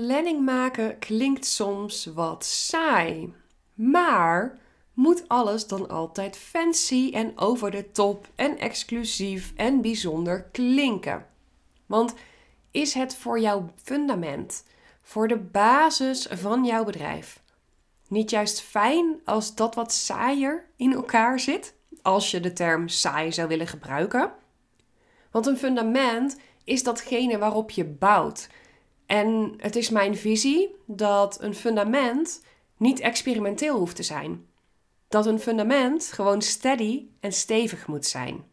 planning maken klinkt soms wat saai. Maar moet alles dan altijd fancy en over de top en exclusief en bijzonder klinken? Want is het voor jouw fundament, voor de basis van jouw bedrijf, niet juist fijn als dat wat saaier in elkaar zit? Als je de term saai zou willen gebruiken. Want een fundament is datgene waarop je bouwt. En het is mijn visie dat een fundament niet experimenteel hoeft te zijn. Dat een fundament gewoon steady en stevig moet zijn.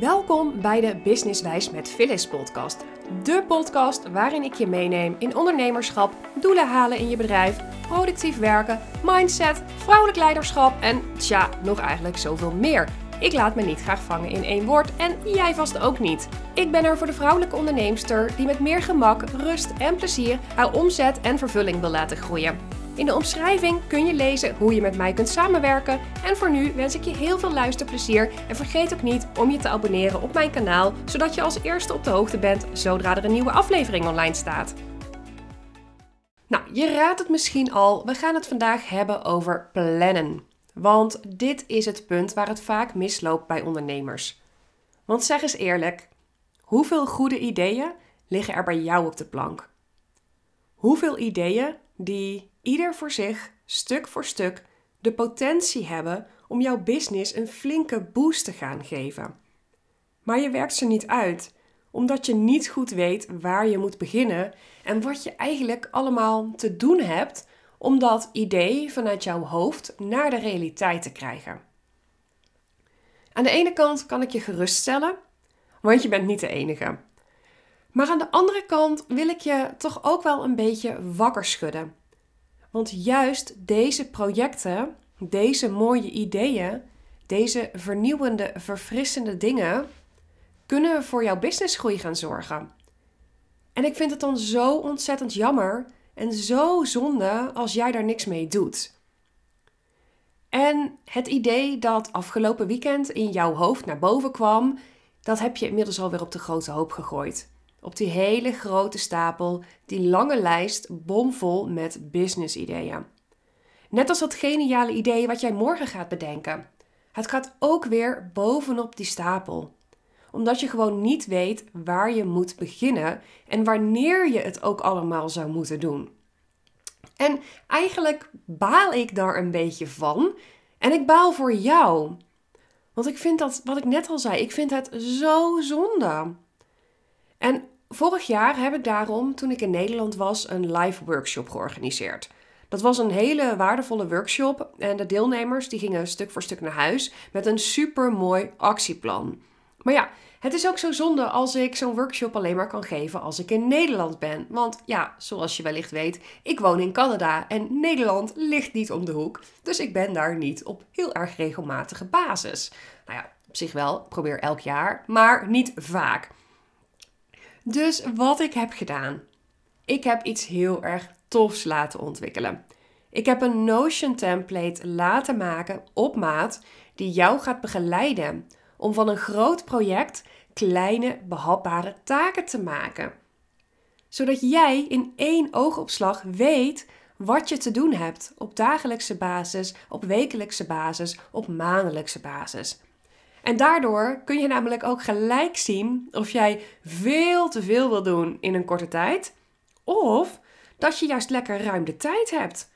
Welkom bij de Businesswijs met Phyllis podcast. De podcast waarin ik je meeneem in ondernemerschap, doelen halen in je bedrijf, productief werken, mindset, vrouwelijk leiderschap en tja, nog eigenlijk zoveel meer. Ik laat me niet graag vangen in één woord en jij vast ook niet. Ik ben er voor de vrouwelijke onderneemster die met meer gemak, rust en plezier haar omzet en vervulling wil laten groeien. In de omschrijving kun je lezen hoe je met mij kunt samenwerken. En voor nu wens ik je heel veel luisterplezier. En vergeet ook niet om je te abonneren op mijn kanaal, zodat je als eerste op de hoogte bent zodra er een nieuwe aflevering online staat. Nou, je raadt het misschien al, we gaan het vandaag hebben over plannen. Want dit is het punt waar het vaak misloopt bij ondernemers. Want zeg eens eerlijk, hoeveel goede ideeën liggen er bij jou op de plank? Hoeveel ideeën die ieder voor zich, stuk voor stuk, de potentie hebben om jouw business een flinke boost te gaan geven. Maar je werkt ze niet uit, omdat je niet goed weet waar je moet beginnen en wat je eigenlijk allemaal te doen hebt om dat idee vanuit jouw hoofd naar de realiteit te krijgen. Aan de ene kant kan ik je geruststellen, want je bent niet de enige. Maar aan de andere kant wil ik je toch ook wel een beetje wakker schudden. Want juist deze projecten, deze mooie ideeën, deze vernieuwende, verfrissende dingen kunnen voor jouw businessgroei gaan zorgen. En ik vind het dan zo ontzettend jammer en zo zonde als jij daar niks mee doet. En het idee dat afgelopen weekend in jouw hoofd naar boven kwam, dat heb je inmiddels alweer op de grote hoop gegooid. Op die hele grote stapel, die lange lijst bomvol met business-ideeën. Net als dat geniale idee wat jij morgen gaat bedenken. Het gaat ook weer bovenop die stapel omdat je gewoon niet weet waar je moet beginnen en wanneer je het ook allemaal zou moeten doen. En eigenlijk baal ik daar een beetje van. En ik baal voor jou. Want ik vind dat, wat ik net al zei, ik vind het zo zonde. En vorig jaar heb ik daarom, toen ik in Nederland was, een live workshop georganiseerd. Dat was een hele waardevolle workshop en de deelnemers die gingen stuk voor stuk naar huis met een super mooi actieplan. Maar ja, het is ook zo zonde als ik zo'n workshop alleen maar kan geven als ik in Nederland ben. Want ja, zoals je wellicht weet, ik woon in Canada en Nederland ligt niet om de hoek. Dus ik ben daar niet op heel erg regelmatige basis. Nou ja, op zich wel, ik probeer elk jaar, maar niet vaak. Dus wat ik heb gedaan. Ik heb iets heel erg tofs laten ontwikkelen. Ik heb een Notion template laten maken op maat die jou gaat begeleiden om van een groot project kleine behapbare taken te maken. Zodat jij in één oogopslag weet wat je te doen hebt op dagelijkse basis, op wekelijkse basis, op maandelijkse basis. En daardoor kun je namelijk ook gelijk zien of jij veel te veel wil doen in een korte tijd, of dat je juist lekker ruim de tijd hebt.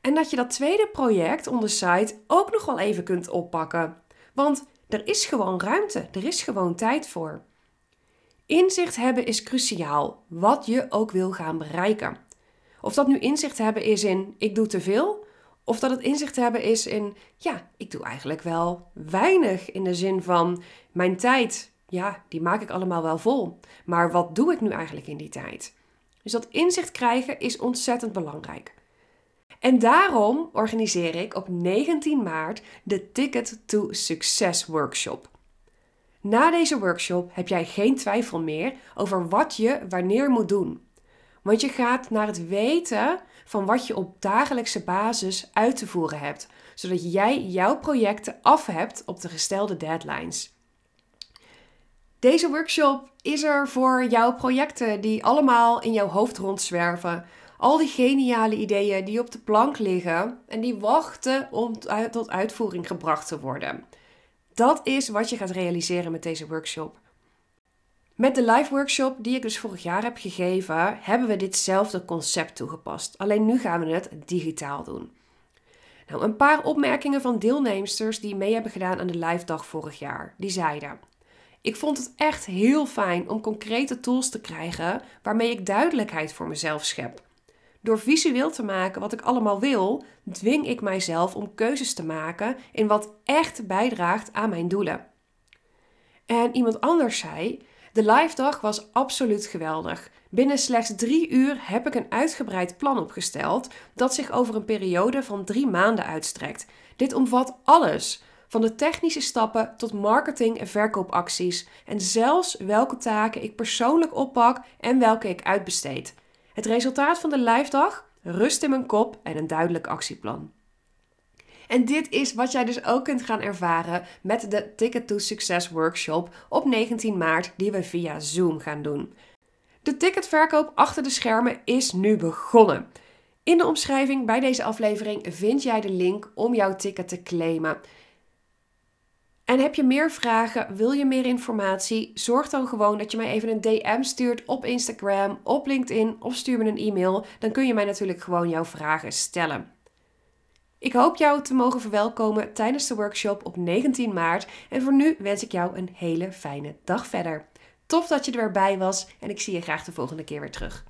En dat je dat tweede project on site ook nog wel even kunt oppakken. Want er is gewoon ruimte, er is gewoon tijd voor. Inzicht hebben is cruciaal, wat je ook wil gaan bereiken. Of dat nu inzicht hebben is in ik doe te veel, of dat het inzicht hebben is in ja, ik doe eigenlijk wel weinig in de zin van mijn tijd, ja, die maak ik allemaal wel vol. Maar wat doe ik nu eigenlijk in die tijd? Dus dat inzicht krijgen is ontzettend belangrijk. En daarom organiseer ik op 19 maart de Ticket to Success Workshop. Na deze workshop heb jij geen twijfel meer over wat je wanneer moet doen. Want je gaat naar het weten van wat je op dagelijkse basis uit te voeren hebt, zodat jij jouw projecten af hebt op de gestelde deadlines. Deze workshop is er voor jouw projecten die allemaal in jouw hoofd rondzwerven. Al die geniale ideeën die op de plank liggen en die wachten om tot uitvoering gebracht te worden. Dat is wat je gaat realiseren met deze workshop. Met de live workshop die ik dus vorig jaar heb gegeven, hebben we ditzelfde concept toegepast. Alleen nu gaan we het digitaal doen. Nou, een paar opmerkingen van deelnemsters die mee hebben gedaan aan de live dag vorig jaar. Die zeiden: Ik vond het echt heel fijn om concrete tools te krijgen waarmee ik duidelijkheid voor mezelf schep. Door visueel te maken wat ik allemaal wil, dwing ik mijzelf om keuzes te maken in wat echt bijdraagt aan mijn doelen. En iemand anders zei: De live dag was absoluut geweldig. Binnen slechts drie uur heb ik een uitgebreid plan opgesteld dat zich over een periode van drie maanden uitstrekt. Dit omvat alles, van de technische stappen tot marketing en verkoopacties en zelfs welke taken ik persoonlijk oppak en welke ik uitbesteed. Het resultaat van de live dag? Rust in mijn kop en een duidelijk actieplan. En dit is wat jij dus ook kunt gaan ervaren met de Ticket to Success workshop op 19 maart die we via Zoom gaan doen. De ticketverkoop achter de schermen is nu begonnen. In de omschrijving bij deze aflevering vind jij de link om jouw ticket te claimen. En heb je meer vragen, wil je meer informatie? Zorg dan gewoon dat je mij even een DM stuurt op Instagram, op LinkedIn of stuur me een e-mail. Dan kun je mij natuurlijk gewoon jouw vragen stellen. Ik hoop jou te mogen verwelkomen tijdens de workshop op 19 maart. En voor nu wens ik jou een hele fijne dag verder. Tof dat je er weer bij was en ik zie je graag de volgende keer weer terug.